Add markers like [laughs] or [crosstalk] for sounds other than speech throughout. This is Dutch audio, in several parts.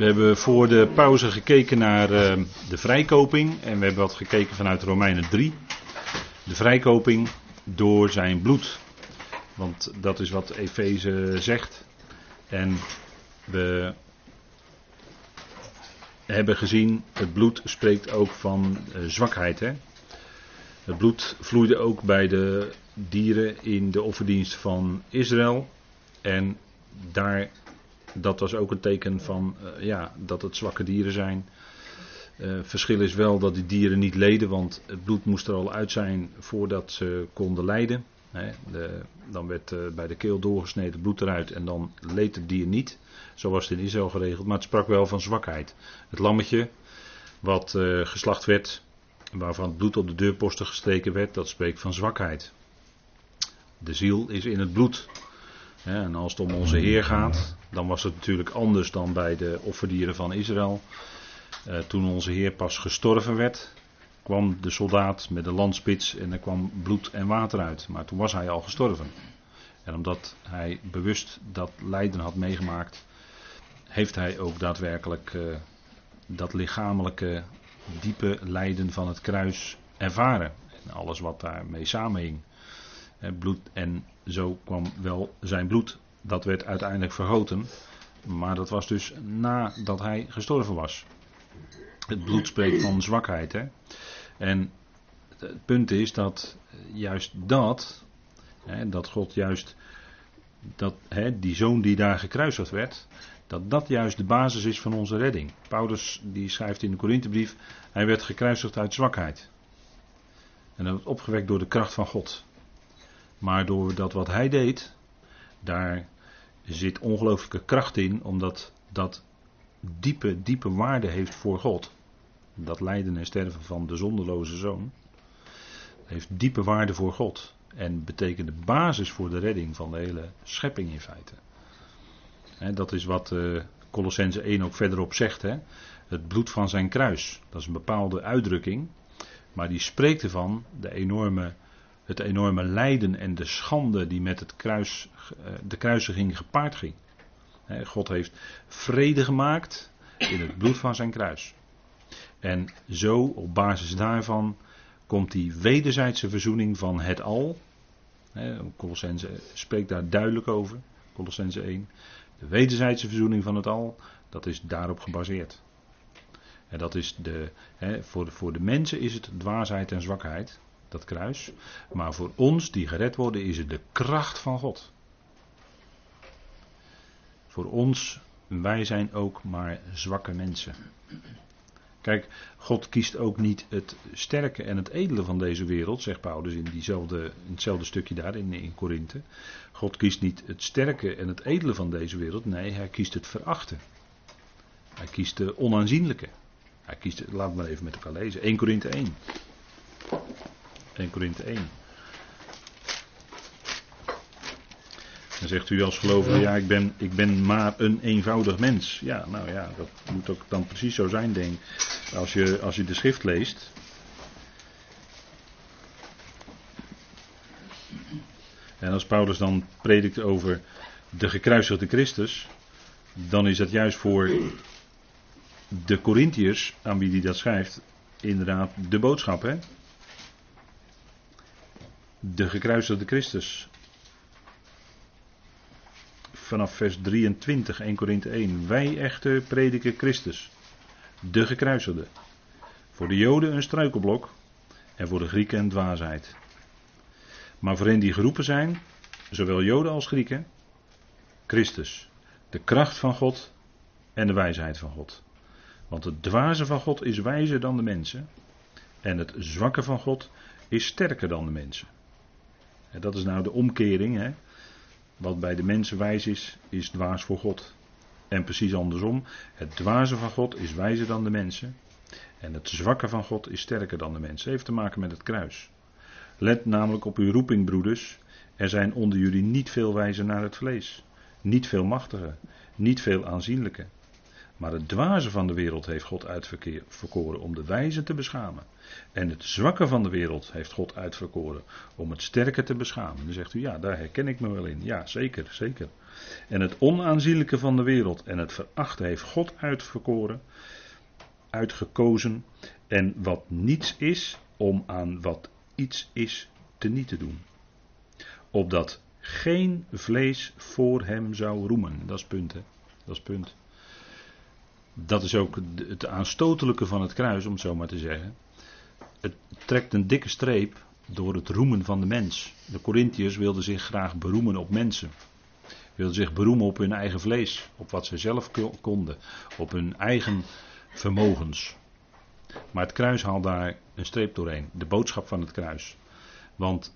We hebben voor de pauze gekeken naar uh, de vrijkoping en we hebben wat gekeken vanuit Romeinen 3. De vrijkoping door zijn bloed. Want dat is wat Efeze zegt. En we hebben gezien, het bloed spreekt ook van uh, zwakheid. Hè? Het bloed vloeide ook bij de dieren in de offerdienst van Israël. En daar, dat was ook een teken van uh, ja, dat het zwakke dieren zijn. Uh, verschil is wel dat die dieren niet leden, want het bloed moest er al uit zijn voordat ze konden lijden. De, dan werd uh, bij de keel doorgesneden bloed eruit en dan leed het dier niet. Zo was het in Israël geregeld, maar het sprak wel van zwakheid. Het lammetje wat geslacht werd, waarvan het bloed op de deurposten gestreken werd, dat spreekt van zwakheid. De ziel is in het bloed. En als het om onze Heer gaat, dan was het natuurlijk anders dan bij de offerdieren van Israël. Uh, toen onze Heer pas gestorven werd, kwam de soldaat met de landspits en er kwam bloed en water uit. Maar toen was hij al gestorven. En omdat hij bewust dat lijden had meegemaakt, heeft hij ook daadwerkelijk uh, dat lichamelijke diepe lijden van het kruis ervaren. En alles wat daarmee samenhing. bloed en zo kwam wel zijn bloed. Dat werd uiteindelijk vergoten. Maar dat was dus nadat hij gestorven was. Het bloed spreekt van zwakheid. Hè? En het punt is dat juist dat, hè, dat God juist, dat, hè, die zoon die daar gekruisigd werd, dat dat juist de basis is van onze redding. Paulus die schrijft in de Korinthebrief, hij werd gekruisigd uit zwakheid. En dat werd opgewekt door de kracht van God. Maar door dat wat hij deed, daar zit ongelooflijke kracht in, omdat dat diepe, diepe waarde heeft voor God. Dat lijden en sterven van de zonderloze zoon heeft diepe waarde voor God. En betekent de basis voor de redding van de hele schepping in feite. Dat is wat uh, Colossense 1 ook verderop zegt. He. Het bloed van zijn kruis. Dat is een bepaalde uitdrukking. Maar die spreekt ervan de enorme, het enorme lijden en de schande die met het kruis, uh, de kruisiging gepaard ging. God heeft vrede gemaakt in het bloed van zijn kruis. En zo, op basis daarvan, komt die wederzijdse verzoening van het al. Colossense spreekt daar duidelijk over. Colossense 1. De wederzijdse verzoening van het al, dat is daarop gebaseerd. En dat is de, voor, de, voor de mensen is het dwaasheid en zwakheid, dat kruis. Maar voor ons die gered worden is het de kracht van God. Voor ons, wij zijn ook maar zwakke mensen. Kijk, God kiest ook niet het sterke en het edele van deze wereld, zegt Paulus in, diezelfde, hetzelfde stukje daar in, in Korinthe. God kiest niet het sterke en het edele van deze wereld, nee, hij kiest het verachten. Hij kiest de onaanzienlijke. Hij kiest, laat maar even met elkaar lezen, 1 Korinthe 1. 1 Korinthe 1. Dan zegt u als gelovige, ja, ik ben, ik ben maar een eenvoudig mens. Ja, nou ja, dat moet ook dan precies zo zijn, denk ik. Als je, als je de schrift leest. En als Paulus dan predikt over de gekruisigde Christus, dan is dat juist voor de Corinthiërs, aan wie hij dat schrijft, inderdaad de boodschap. Hè? De gekruisigde Christus vanaf vers 23, 1 Korinthe 1. Wij echter prediken Christus, de gekruisigde. Voor de Joden een struikelblok en voor de Grieken een dwaasheid. Maar voor hen die geroepen zijn, zowel Joden als Grieken, Christus, de kracht van God en de wijsheid van God. Want het dwaze van God is wijzer dan de mensen en het zwakke van God is sterker dan de mensen. En dat is nou de omkering. Hè? Wat bij de mensen wijs is, is dwaas voor God. En precies andersom, het dwaze van God is wijzer dan de mensen. En het zwakke van God is sterker dan de mensen. Heeft te maken met het kruis. Let namelijk op uw roeping, broeders. Er zijn onder jullie niet veel wijzen naar het vlees. Niet veel machtigen. Niet veel aanzienlijke. Maar het dwaze van de wereld heeft God uitverkoren om de wijze te beschamen. En het zwakke van de wereld heeft God uitverkoren om het sterke te beschamen. Dan zegt u, ja, daar herken ik me wel in. Ja, zeker, zeker. En het onaanzienlijke van de wereld en het verachte heeft God uitverkoren, uitgekozen. En wat niets is, om aan wat iets is te niet te doen. Opdat geen vlees voor hem zou roemen. Dat is punt, hè? Dat is punt. Dat is ook het aanstotelijke van het kruis, om het zo maar te zeggen. Het trekt een dikke streep door het roemen van de mens. De Corinthiërs wilden zich graag beroemen op mensen. Wilden zich beroemen op hun eigen vlees, op wat ze zelf konden, op hun eigen vermogens. Maar het kruis haalt daar een streep doorheen, de boodschap van het kruis. Want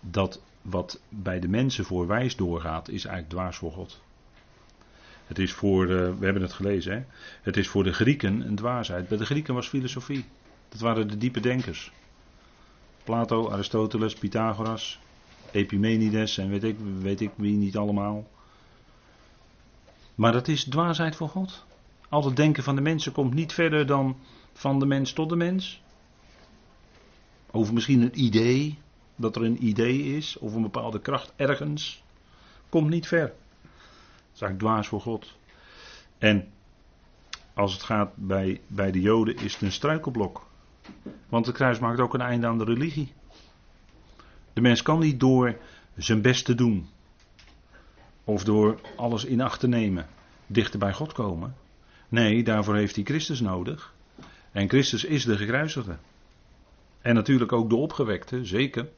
dat wat bij de mensen voor wijs doorgaat, is eigenlijk dwaas voor God. Het is voor, we hebben het gelezen, hè? het is voor de Grieken een dwaasheid. Bij de Grieken was filosofie. Dat waren de diepe denkers. Plato, Aristoteles, Pythagoras, Epimenides en weet ik, weet ik wie niet allemaal. Maar dat is dwaasheid voor God. Al het denken van de mensen komt niet verder dan van de mens tot de mens. Over misschien een idee, dat er een idee is, of een bepaalde kracht ergens, komt niet ver. Is eigenlijk dwaas voor God. En als het gaat bij, bij de Joden, is het een struikelblok. Want het kruis maakt ook een einde aan de religie. De mens kan niet door zijn best te doen, of door alles in acht te nemen, dichter bij God komen. Nee, daarvoor heeft hij Christus nodig. En Christus is de gekruisigde. En natuurlijk ook de opgewekte, zeker.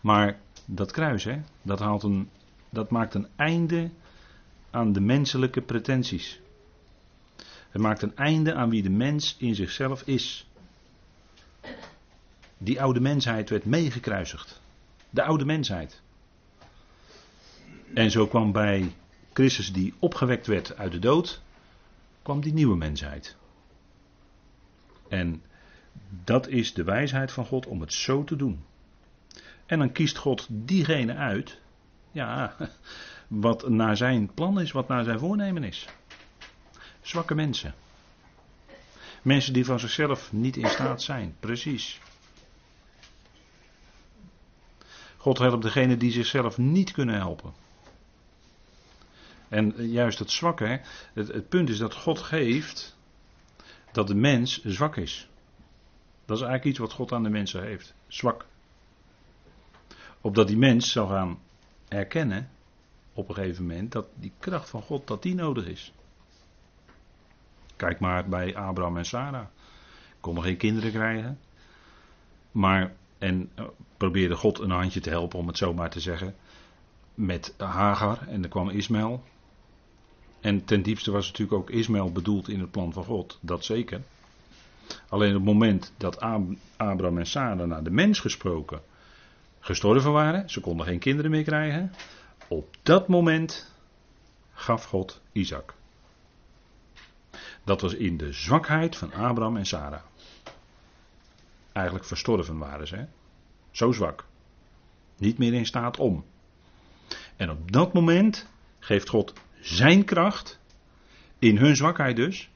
Maar dat kruis, hè, dat, haalt een, dat maakt een einde aan de menselijke pretenties. Het maakt een einde aan wie de mens in zichzelf is. Die oude mensheid werd meegekruisigd. De oude mensheid. En zo kwam bij Christus die opgewekt werd uit de dood, kwam die nieuwe mensheid. En dat is de wijsheid van God om het zo te doen. En dan kiest God diegene uit, ja, wat naar zijn plan is, wat naar zijn voornemen is. Zwakke mensen. Mensen die van zichzelf niet in staat zijn, precies. God helpt degene die zichzelf niet kunnen helpen. En juist het zwakke, het, het punt is dat God geeft dat de mens zwak is. Dat is eigenlijk iets wat God aan de mensen heeft. Zwak. Opdat die mens zou gaan erkennen op een gegeven moment dat die kracht van God dat die nodig is. Kijk maar bij Abraham en Sarah. Konden geen kinderen krijgen. Maar, en uh, probeerde God een handje te helpen, om het zo maar te zeggen. Met Hagar en er kwam Ismaël. En ten diepste was natuurlijk ook Ismaël bedoeld in het plan van God, dat zeker. Alleen op het moment dat Abraham en Sarah naar de mens gesproken gestorven waren, ze konden geen kinderen meer krijgen, op dat moment gaf God Isaac. Dat was in de zwakheid van Abraham en Sarah. Eigenlijk verstorven waren ze. Zo zwak. Niet meer in staat om. En op dat moment geeft God zijn kracht, in hun zwakheid dus,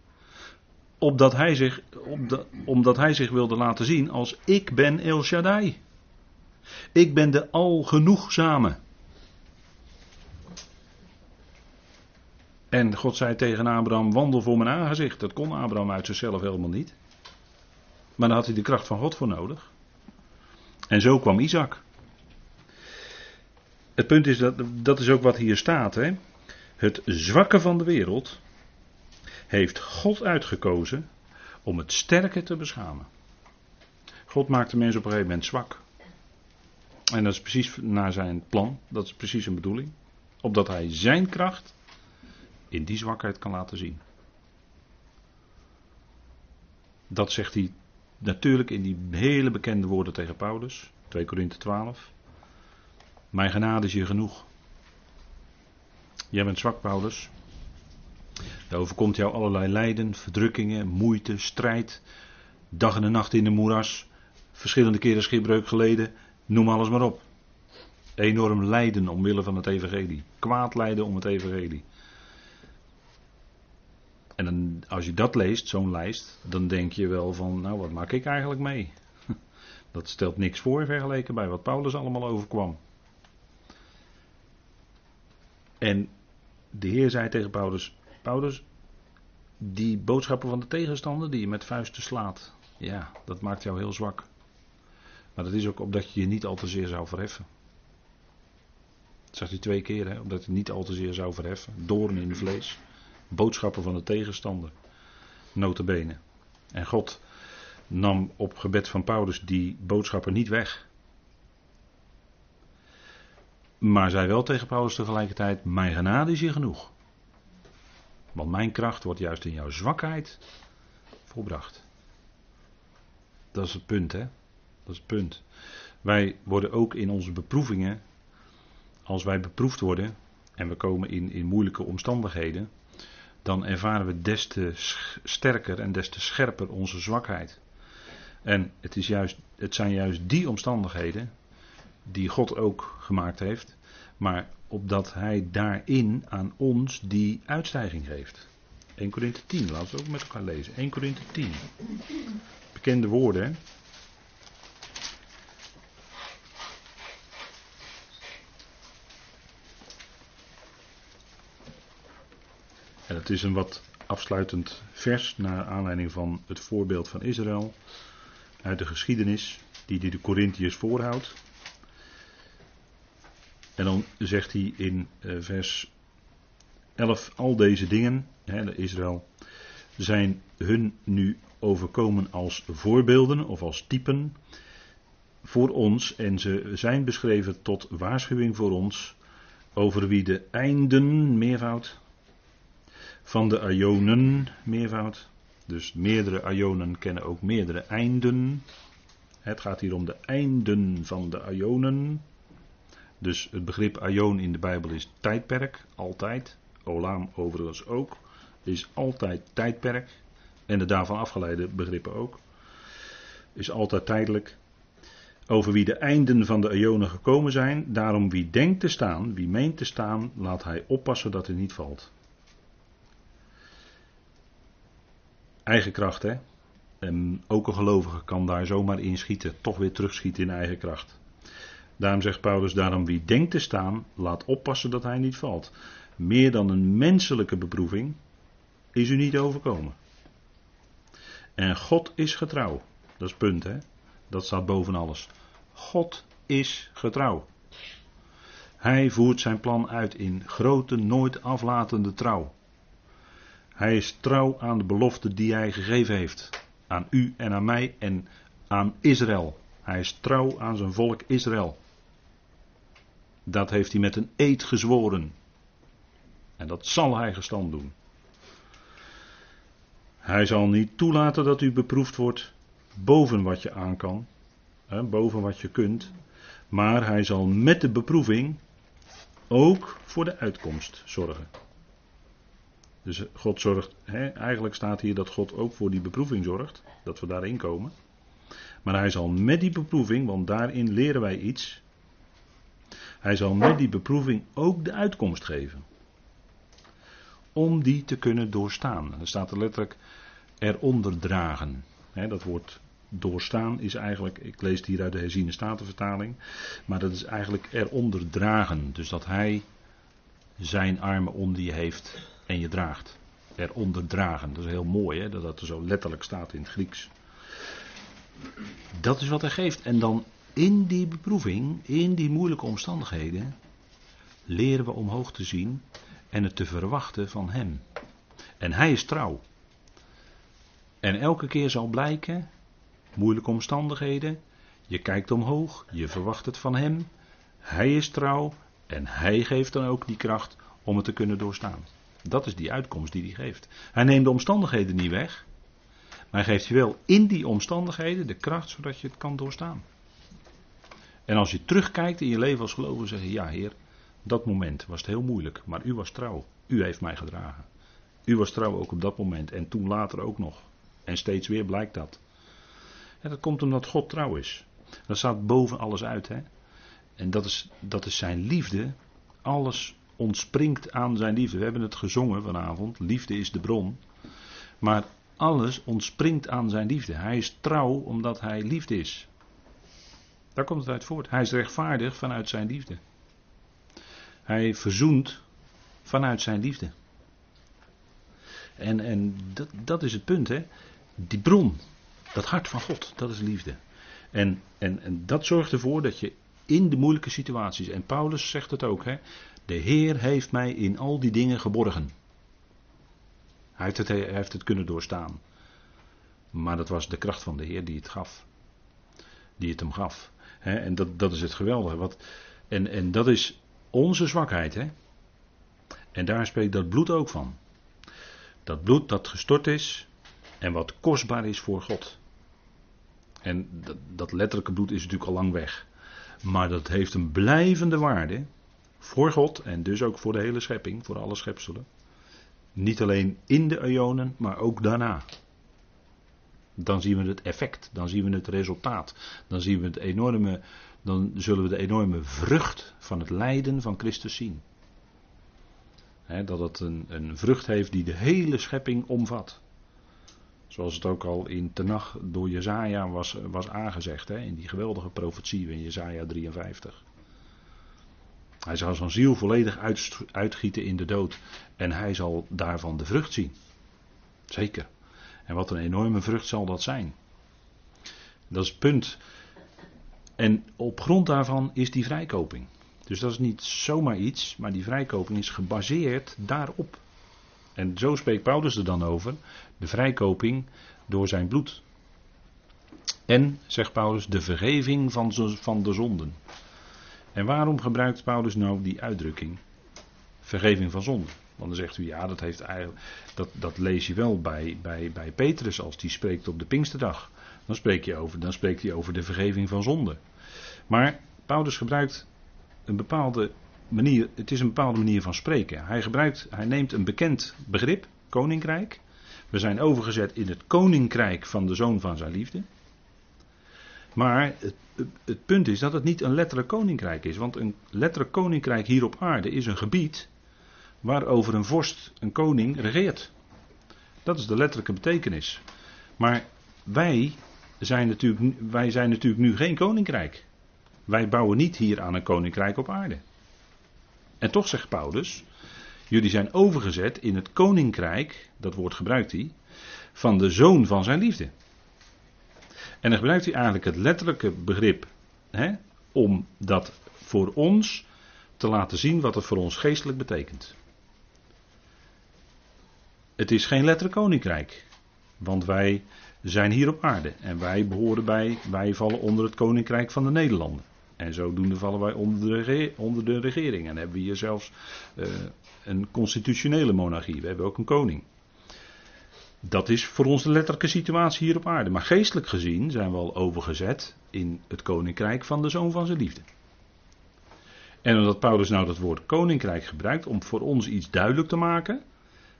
opdat hij zich, opdat, omdat hij zich wilde laten zien als ik ben El Shaddai. Ik ben de algenoegzame. En God zei tegen Abraham: Wandel voor mijn aangezicht. Dat kon Abraham uit zichzelf helemaal niet. Maar daar had hij de kracht van God voor nodig. En zo kwam Isaac. Het punt is dat, dat is ook wat hier staat. Hè? Het zwakke van de wereld heeft God uitgekozen om het sterke te beschamen. God maakt de mens op een gegeven moment zwak. En dat is precies naar zijn plan, dat is precies zijn bedoeling. Opdat hij zijn kracht in die zwakheid kan laten zien. Dat zegt hij natuurlijk in die hele bekende woorden tegen Paulus, 2 Korinthe 12. Mijn genade is je genoeg. Jij bent zwak, Paulus. Er overkomt jou allerlei lijden, verdrukkingen, moeite, strijd. Dag en nacht in de moeras. Verschillende keren schipbreuk geleden. Noem alles maar op. Enorm lijden omwille van het evangelie. Kwaad lijden om het evangelie. En dan, als je dat leest, zo'n lijst, dan denk je wel van, nou wat maak ik eigenlijk mee? [laughs] Dat stelt niks voor vergeleken bij wat Paulus allemaal overkwam. En de Heer zei tegen Paulus: Paulus, die boodschappen van de tegenstander die je met vuisten slaat, ja, dat maakt jou heel zwak. Maar dat is ook opdat je je niet al te zeer zou verheffen. Dat zegt hij twee keer, hè, omdat je niet al te zeer zou verheffen. Doorn in het vlees. Boodschappen van de tegenstander. Notabene. En God nam op gebed van Paulus die boodschappen niet weg. Maar zei wel tegen Paulus tegelijkertijd: Mijn genade is je genoeg. Want mijn kracht wordt juist in jouw zwakheid volbracht. Dat is het punt, hè? Dat is het punt. Wij worden ook in onze beproevingen, als wij beproefd worden en we komen in, in moeilijke omstandigheden, dan ervaren we des te sterker en des te scherper onze zwakheid. En het, is juist, het zijn juist die omstandigheden die God ook gemaakt heeft, maar opdat Hij daarin aan ons die uitstijging geeft. 1 Korinthe 10, laten we ook met elkaar lezen. 1 Korinthe 10. Bekende woorden? En het is een wat afsluitend vers naar aanleiding van het voorbeeld van Israël uit de geschiedenis die hij de Corinthiërs voorhoudt. En dan zegt hij in eh, vers 11: Al deze dingen, hè, de Israël, zijn hun nu overkomen als voorbeelden of als typen voor ons. En ze zijn beschreven tot waarschuwing voor ons over wie de einden, meervoud, van de Ionen, meervoud, dus meerdere ionen kennen ook meerdere einden. Het gaat hier om de einden van de ionen. Dus het begrip ion in de Bijbel is tijdperk, altijd. Olam overigens ook, is altijd tijdperk. En de daarvan afgeleide begrippen ook. Is altijd tijdelijk. Over wie de einden van de ionen gekomen zijn. Daarom wie denkt te staan, wie meent te staan, laat hij oppassen dat hij niet valt. Eigen kracht, hè? En ook een gelovige kan daar zomaar in schieten, toch weer terugschieten in eigen kracht. Daarom zegt Paulus: Daarom wie denkt te staan, laat oppassen dat hij niet valt. Meer dan een menselijke beproeving is u niet overkomen. En God is getrouw. Dat is het punt, hè? Dat staat boven alles. God is getrouw. Hij voert zijn plan uit in grote, nooit aflatende trouw. Hij is trouw aan de belofte die hij gegeven heeft. Aan u en aan mij en aan Israël. Hij is trouw aan zijn volk Israël. Dat heeft hij met een eed gezworen. En dat zal hij gestand doen. Hij zal niet toelaten dat u beproefd wordt boven wat je aan kan, hè, boven wat je kunt. Maar hij zal met de beproeving ook voor de uitkomst zorgen. Dus God zorgt, hè, eigenlijk staat hier dat God ook voor die beproeving zorgt, dat we daarin komen. Maar hij zal met die beproeving, want daarin leren wij iets, hij zal met die beproeving ook de uitkomst geven. Om die te kunnen doorstaan. Er staat er letterlijk eronder dragen. dat woord doorstaan is eigenlijk, ik lees het hier uit de herziene statenvertaling, maar dat is eigenlijk eronder dragen. Dus dat hij zijn armen onder je heeft en je draagt. Eronder dragen. Dat is heel mooi hè, dat dat er zo letterlijk staat in het Grieks. Dat is wat hij geeft. En dan in die beproeving, in die moeilijke omstandigheden, leren we omhoog te zien en het te verwachten van hem. En hij is trouw. En elke keer zal blijken, moeilijke omstandigheden, je kijkt omhoog, je verwacht het van hem, hij is trouw en hij geeft dan ook die kracht om het te kunnen doorstaan. Dat is die uitkomst die hij geeft. Hij neemt de omstandigheden niet weg. Maar hij geeft je wel in die omstandigheden de kracht zodat je het kan doorstaan. En als je terugkijkt in je leven als gelovige, zeg je: Ja, Heer, dat moment was het heel moeilijk, maar u was trouw. U heeft mij gedragen. U was trouw ook op dat moment en toen later ook nog. En steeds weer blijkt dat. En dat komt omdat God trouw is. Dat staat boven alles uit. Hè? En dat is, dat is zijn liefde. Alles ontspringt aan zijn liefde. We hebben het gezongen vanavond. Liefde is de bron. Maar alles ontspringt aan zijn liefde. Hij is trouw omdat hij liefde is. Daar komt het uit voort. Hij is rechtvaardig vanuit zijn liefde. Hij verzoent vanuit zijn liefde. En, en dat, dat is het punt, hè. Die bron, dat hart van God, dat is liefde. En, en, en dat zorgt ervoor dat je in de moeilijke situaties, en Paulus zegt het ook, hè, de Heer heeft mij in al die dingen geborgen. Hij heeft het, heeft het kunnen doorstaan. Maar dat was de kracht van de Heer die het gaf. Die het hem gaf. en dat, dat is het geweldige. Wat, en, en dat is onze zwakheid. Hè? En daar spreekt dat bloed ook van. Dat bloed dat gestort is en wat kostbaar is voor God. En dat, dat letterlijke bloed is natuurlijk al lang weg. Maar dat heeft een blijvende waarde voor God en dus ook voor de hele schepping, voor alle schepselen. Niet alleen in de eonen, maar ook daarna. Dan zien we het effect, dan zien we het resultaat, dan zien we het enorme, dan zullen we de enorme vrucht van het lijden van Christus zien. dat het een, een vrucht heeft die de hele schepping omvat. Zoals het ook al in Tenach door Jezaja was, was aangezegd, in die geweldige profetie in Jezaja 53. Hij zal zijn ziel volledig uitgieten in de dood. En hij zal daarvan de vrucht zien. Zeker. En wat een enorme vrucht zal dat zijn. Dat is het punt. En op grond daarvan is die vrijkoping. Dus dat is niet zomaar iets, maar die vrijkoping is gebaseerd daarop. En zo spreekt Paulus er dan over. De vrijkoping door zijn bloed. En, zegt Paulus, de vergeving van, de zonden. En waarom gebruikt Paulus nou die uitdrukking? Vergeving van zonde. Want dan zegt u, ja, dat, heeft eigenlijk, dat, dat lees je wel bij, bij, bij Petrus als die spreekt op de Pinksterdag. Dan, over, dan spreekt hij over de vergeving van zonde. Maar Paulus gebruikt een bepaalde manier, het is een bepaalde manier van spreken. Hij, gebruikt, hij neemt een bekend begrip, koninkrijk. We zijn overgezet in het koninkrijk van de zoon van zijn liefde. Maar het, het, punt is dat het niet een letterlijk koninkrijk is. Want een letterlijk koninkrijk hier op aarde is een gebied waarover een vorst, een koning, regeert. Dat is de letterlijke betekenis. Maar wij zijn natuurlijk, wij zijn natuurlijk nu geen koninkrijk. Wij bouwen niet hier aan een koninkrijk op aarde. En toch zegt Paulus, jullie zijn overgezet in het koninkrijk, dat woord gebruikt hij, van de zoon van zijn liefde. En dan gebruikt hij eigenlijk het letterlijke begrip hè, om dat voor ons te laten zien wat het voor ons geestelijk betekent. Het is geen letterlijk koninkrijk, want wij zijn hier op aarde en wij behoren bij, wij vallen onder het koninkrijk van de Nederlanden. En zodoende vallen wij onder de, onder de regering. En hebben we hier zelfs uh, een constitutionele monarchie. We hebben ook een koning. Dat is voor ons de letterlijke situatie hier op aarde. Maar geestelijk gezien zijn we al overgezet in het koninkrijk van de zoon van zijn liefde. En omdat Paulus nou dat woord koninkrijk gebruikt om voor ons iets duidelijk te maken.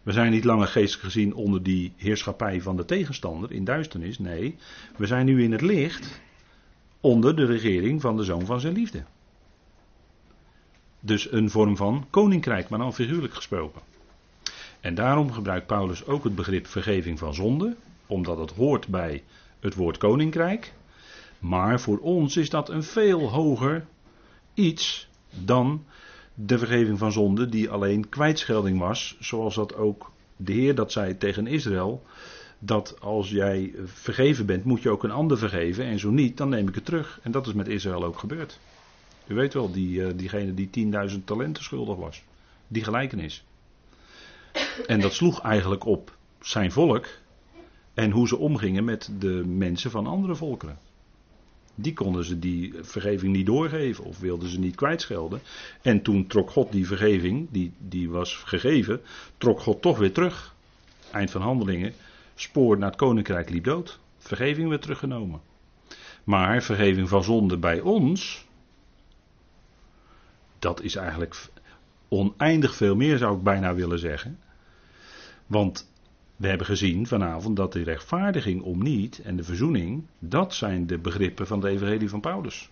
We zijn niet langer geestelijk gezien onder die heerschappij van de tegenstander in duisternis. Nee, we zijn nu in het licht onder de regering van de zoon van zijn liefde. Dus een vorm van koninkrijk, maar dan figuurlijk gesproken. En daarom gebruikt Paulus ook het begrip vergeving van zonde, omdat het hoort bij het woord koninkrijk. Maar voor ons is dat een veel hoger iets dan de vergeving van zonde, die alleen kwijtschelding was, zoals dat ook de Heer dat zei tegen Israël. Dat als jij vergeven bent, moet je ook een ander vergeven. En zo niet, dan neem ik het terug. En dat is met Israël ook gebeurd. U weet wel, die, eh, diegene die 10.000 talenten schuldig was. Die gelijkenis. En dat sloeg eigenlijk op zijn volk en hoe ze omgingen met de mensen van andere volkeren. Die konden ze die vergeving niet doorgeven of wilden ze niet kwijtschelden. En toen trok God die vergeving, die, die was gegeven, trok God toch weer terug. Eind van handelingen, spoor naar het koninkrijk liep dood. Vergeving werd teruggenomen. Maar vergeving van zonde bij ons, dat is eigenlijk oneindig veel meer zou ik bijna willen zeggen. Want we hebben gezien vanavond dat de rechtvaardiging om niet en de verzoening, dat zijn de begrippen van de evangelie van Paulus.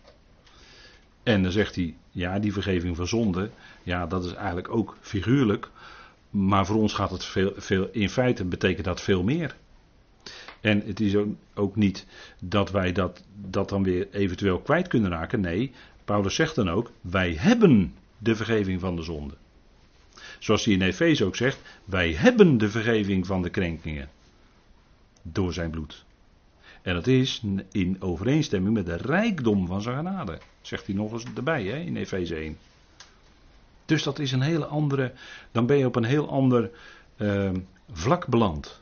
En dan zegt hij, ja, die vergeving van zonde, ja, dat is eigenlijk ook figuurlijk. Maar voor ons gaat het veel, veel, in feite betekent dat veel meer. En het is ook, niet dat wij dat, dat dan weer eventueel kwijt kunnen raken. Nee, Paulus zegt dan ook, wij hebben de vergeving van de zonde. Zoals hij in Efeze ook zegt, wij hebben de vergeving van de krenkingen. Door zijn bloed. En dat is in overeenstemming met de rijkdom van zijn genade. Zegt hij nog eens erbij hè, in Efeze 1. Dus dat is een hele andere. Dan ben je op een heel ander uh, vlak beland.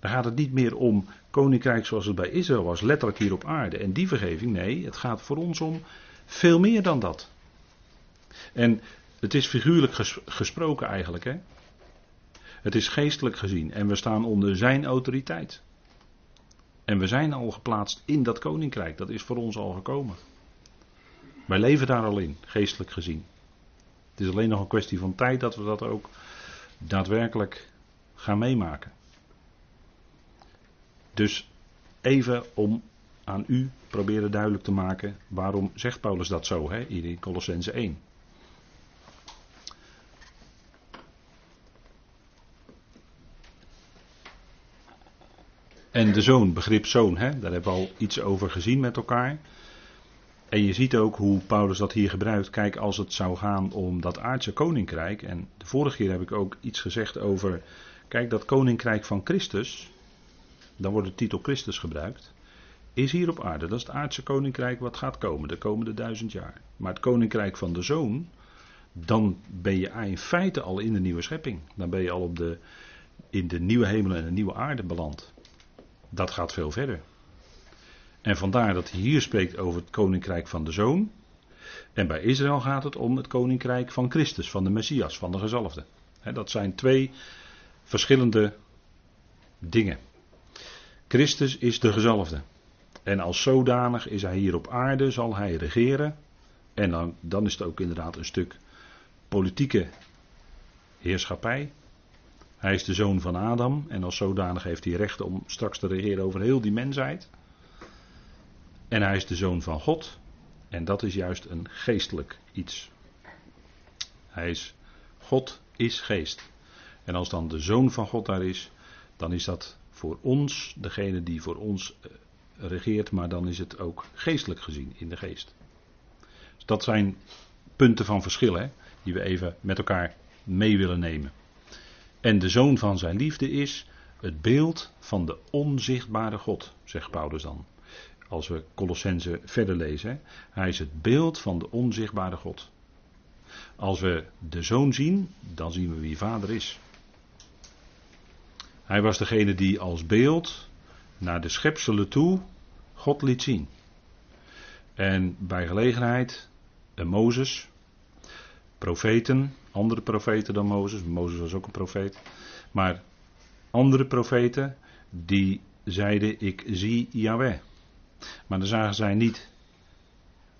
Dan gaat het niet meer om koninkrijk zoals het bij Israël was, letterlijk hier op aarde. En die vergeving, nee, het gaat voor ons om veel meer dan dat. En het is figuurlijk gesproken eigenlijk, hè. Het is geestelijk gezien en we staan onder zijn autoriteit. En we zijn al geplaatst in dat koninkrijk, dat is voor ons al gekomen. Wij leven daar al in, geestelijk gezien. Het is alleen nog een kwestie van tijd dat we dat ook daadwerkelijk gaan meemaken. Dus even om aan u proberen duidelijk te maken waarom zegt Paulus dat zo hè, in Colossense 1. En de zoon, begrip zoon, hè, daar hebben we al iets over gezien met elkaar. En je ziet ook hoe Paulus dat hier gebruikt. Kijk, als het zou gaan om dat aardse koninkrijk. En de vorige keer heb ik ook iets gezegd over. Kijk, dat koninkrijk van Christus. Dan wordt de titel Christus gebruikt. Is hier op aarde. Dat is het aardse koninkrijk wat gaat komen de komende duizend jaar. Maar het koninkrijk van de zoon. Dan ben je in feite al in de nieuwe schepping. Dan ben je al op de, in de nieuwe hemel en de nieuwe aarde beland. Dat gaat veel verder. En vandaar dat hij hier spreekt over het koninkrijk van de zoon. En bij Israël gaat het om het koninkrijk van Christus, van de Messias, van de gezalfde. dat zijn twee verschillende dingen. Christus is de gezalfde. En als zodanig is hij hier op aarde, zal hij regeren. En dan, dan is het ook inderdaad een stuk politieke heerschappij. Hij is de zoon van Adam en als zodanig heeft hij recht om straks te regeren over heel die mensheid. En hij is de zoon van God. En dat is juist een geestelijk iets. Hij is, God is geest. En als dan de zoon van God daar is, dan is dat voor ons degene die voor ons eh, regeert, maar dan is het ook geestelijk gezien in de geest. Dus dat zijn punten van verschil hè, die we even met elkaar mee willen nemen. En de zoon van zijn liefde is het beeld van de onzichtbare God, zegt Paulus dan. Als we Colossense verder lezen. Hij is het beeld van de onzichtbare God. Als we de zoon zien, dan zien we wie vader is. Hij was degene die als beeld naar de schepselen toe God liet zien. En bij gelegenheid Mozes, profeten, andere profeten dan Mozes. Mozes was ook een profeet. Maar andere profeten die zeiden: Ik zie Yahweh. Maar dan zagen zij niet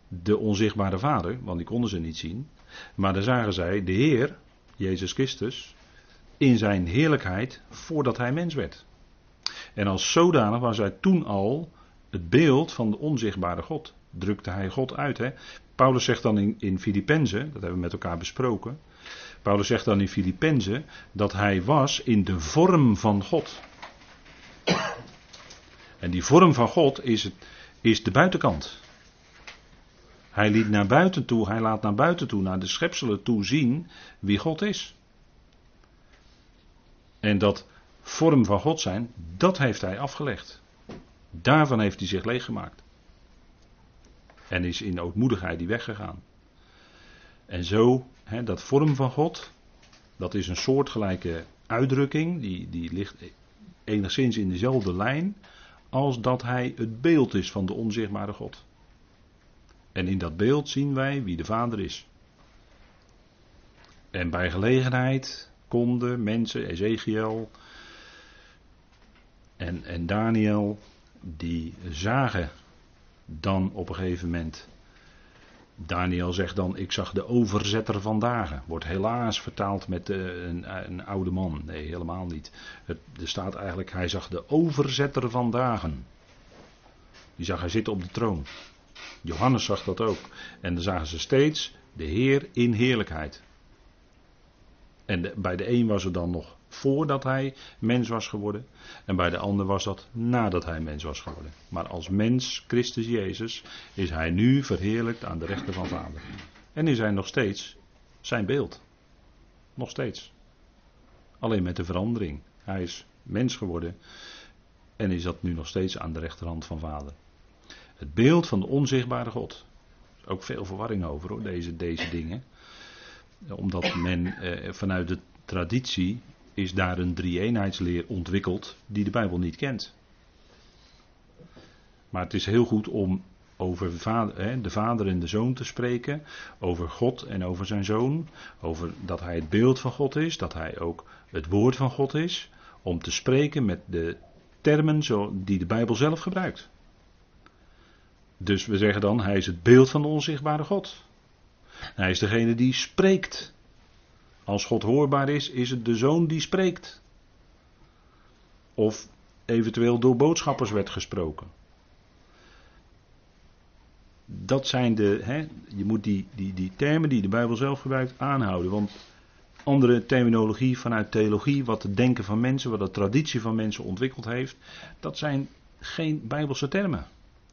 de onzichtbare Vader, want die konden ze niet zien. Maar dan zagen zij de Heer, Jezus Christus, in zijn heerlijkheid voordat hij mens werd. En als zodanig was hij toen al het beeld van de onzichtbare God. Drukte hij God uit. Hè? Paulus zegt dan in, in Filippenzen, dat hebben we met elkaar besproken. Paulus zegt dan in Filippenzen dat hij was in de vorm van God. En die vorm van God is, het, is de buitenkant. Hij liet naar buiten toe, hij laat naar buiten toe, naar de schepselen toe zien wie God is. En dat vorm van God zijn, dat heeft hij afgelegd. Daarvan heeft hij zich leeggemaakt. En is in ootmoedigheid die weggegaan. En zo, hè, dat vorm van God, dat is een soortgelijke uitdrukking, die, die ligt enigszins in dezelfde lijn als dat hij het beeld is van de onzichtbare God. En in dat beeld zien wij wie de Vader is. En bij gelegenheid konden mensen, Ezekiel en, en Daniel, die zagen dan op een gegeven moment. Daniel zegt dan: Ik zag de overzetter van dagen. Wordt helaas vertaald met uh, een, een, oude man. Nee, helemaal niet. Het, er staat eigenlijk: Hij zag de overzetter van dagen. Die zag hij zitten op de troon. Johannes zag dat ook. En dan zagen ze steeds de Heer in heerlijkheid. En bij de een was het dan nog voordat hij mens was geworden. En bij de ander was dat nadat hij mens was geworden. Maar als mens, Christus Jezus, is hij nu verheerlijkt aan de rechter van Vader. En is hij nog steeds zijn beeld. Nog steeds. Alleen met de verandering. Hij is mens geworden en is dat nu nog steeds aan de rechterhand van Vader. Het beeld van de onzichtbare God. Ook veel verwarring over hoor, deze, deze dingen. Omdat men eh, vanuit de traditie is daar een drie-eenheidsleer ontwikkeld die de Bijbel niet kent. Maar het is heel goed om over de vader en de zoon te spreken, over God en over zijn zoon, over dat hij het beeld van God is, dat hij ook het woord van God is, om te spreken met de termen die de Bijbel zelf gebruikt. Dus we zeggen dan, hij is het beeld van de onzichtbare God. Hij is degene die spreekt. Als God hoorbaar is, is het de zoon die spreekt. Of eventueel door boodschappers werd gesproken. Dat zijn de. Hè, je moet die, die, die termen die de Bijbel zelf gebruikt aanhouden. Want andere terminologie vanuit theologie, wat het denken van mensen, wat de traditie van mensen ontwikkeld heeft, dat zijn geen Bijbelse termen.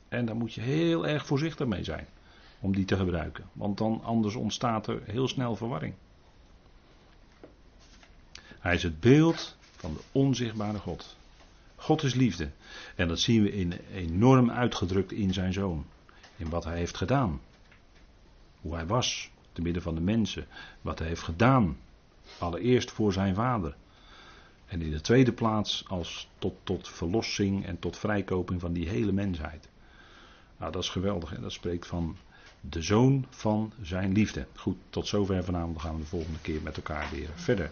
En daar moet je heel erg voorzichtig mee zijn om die te gebruiken. Want dan anders ontstaat er heel snel verwarring. Hij is het beeld van de onzichtbare God. God is liefde. En dat zien we in, enorm uitgedrukt in zijn zoon. In wat hij heeft gedaan. Hoe hij was, te midden van de mensen. Wat hij heeft gedaan. Allereerst voor zijn vader. En in de tweede plaats als tot, tot verlossing en tot vrijkoping van die hele mensheid. Nou, dat is geweldig. Hè? Dat spreekt van de zoon van zijn liefde. Goed, tot zover vanavond. Dan gaan we de volgende keer met elkaar weer verder.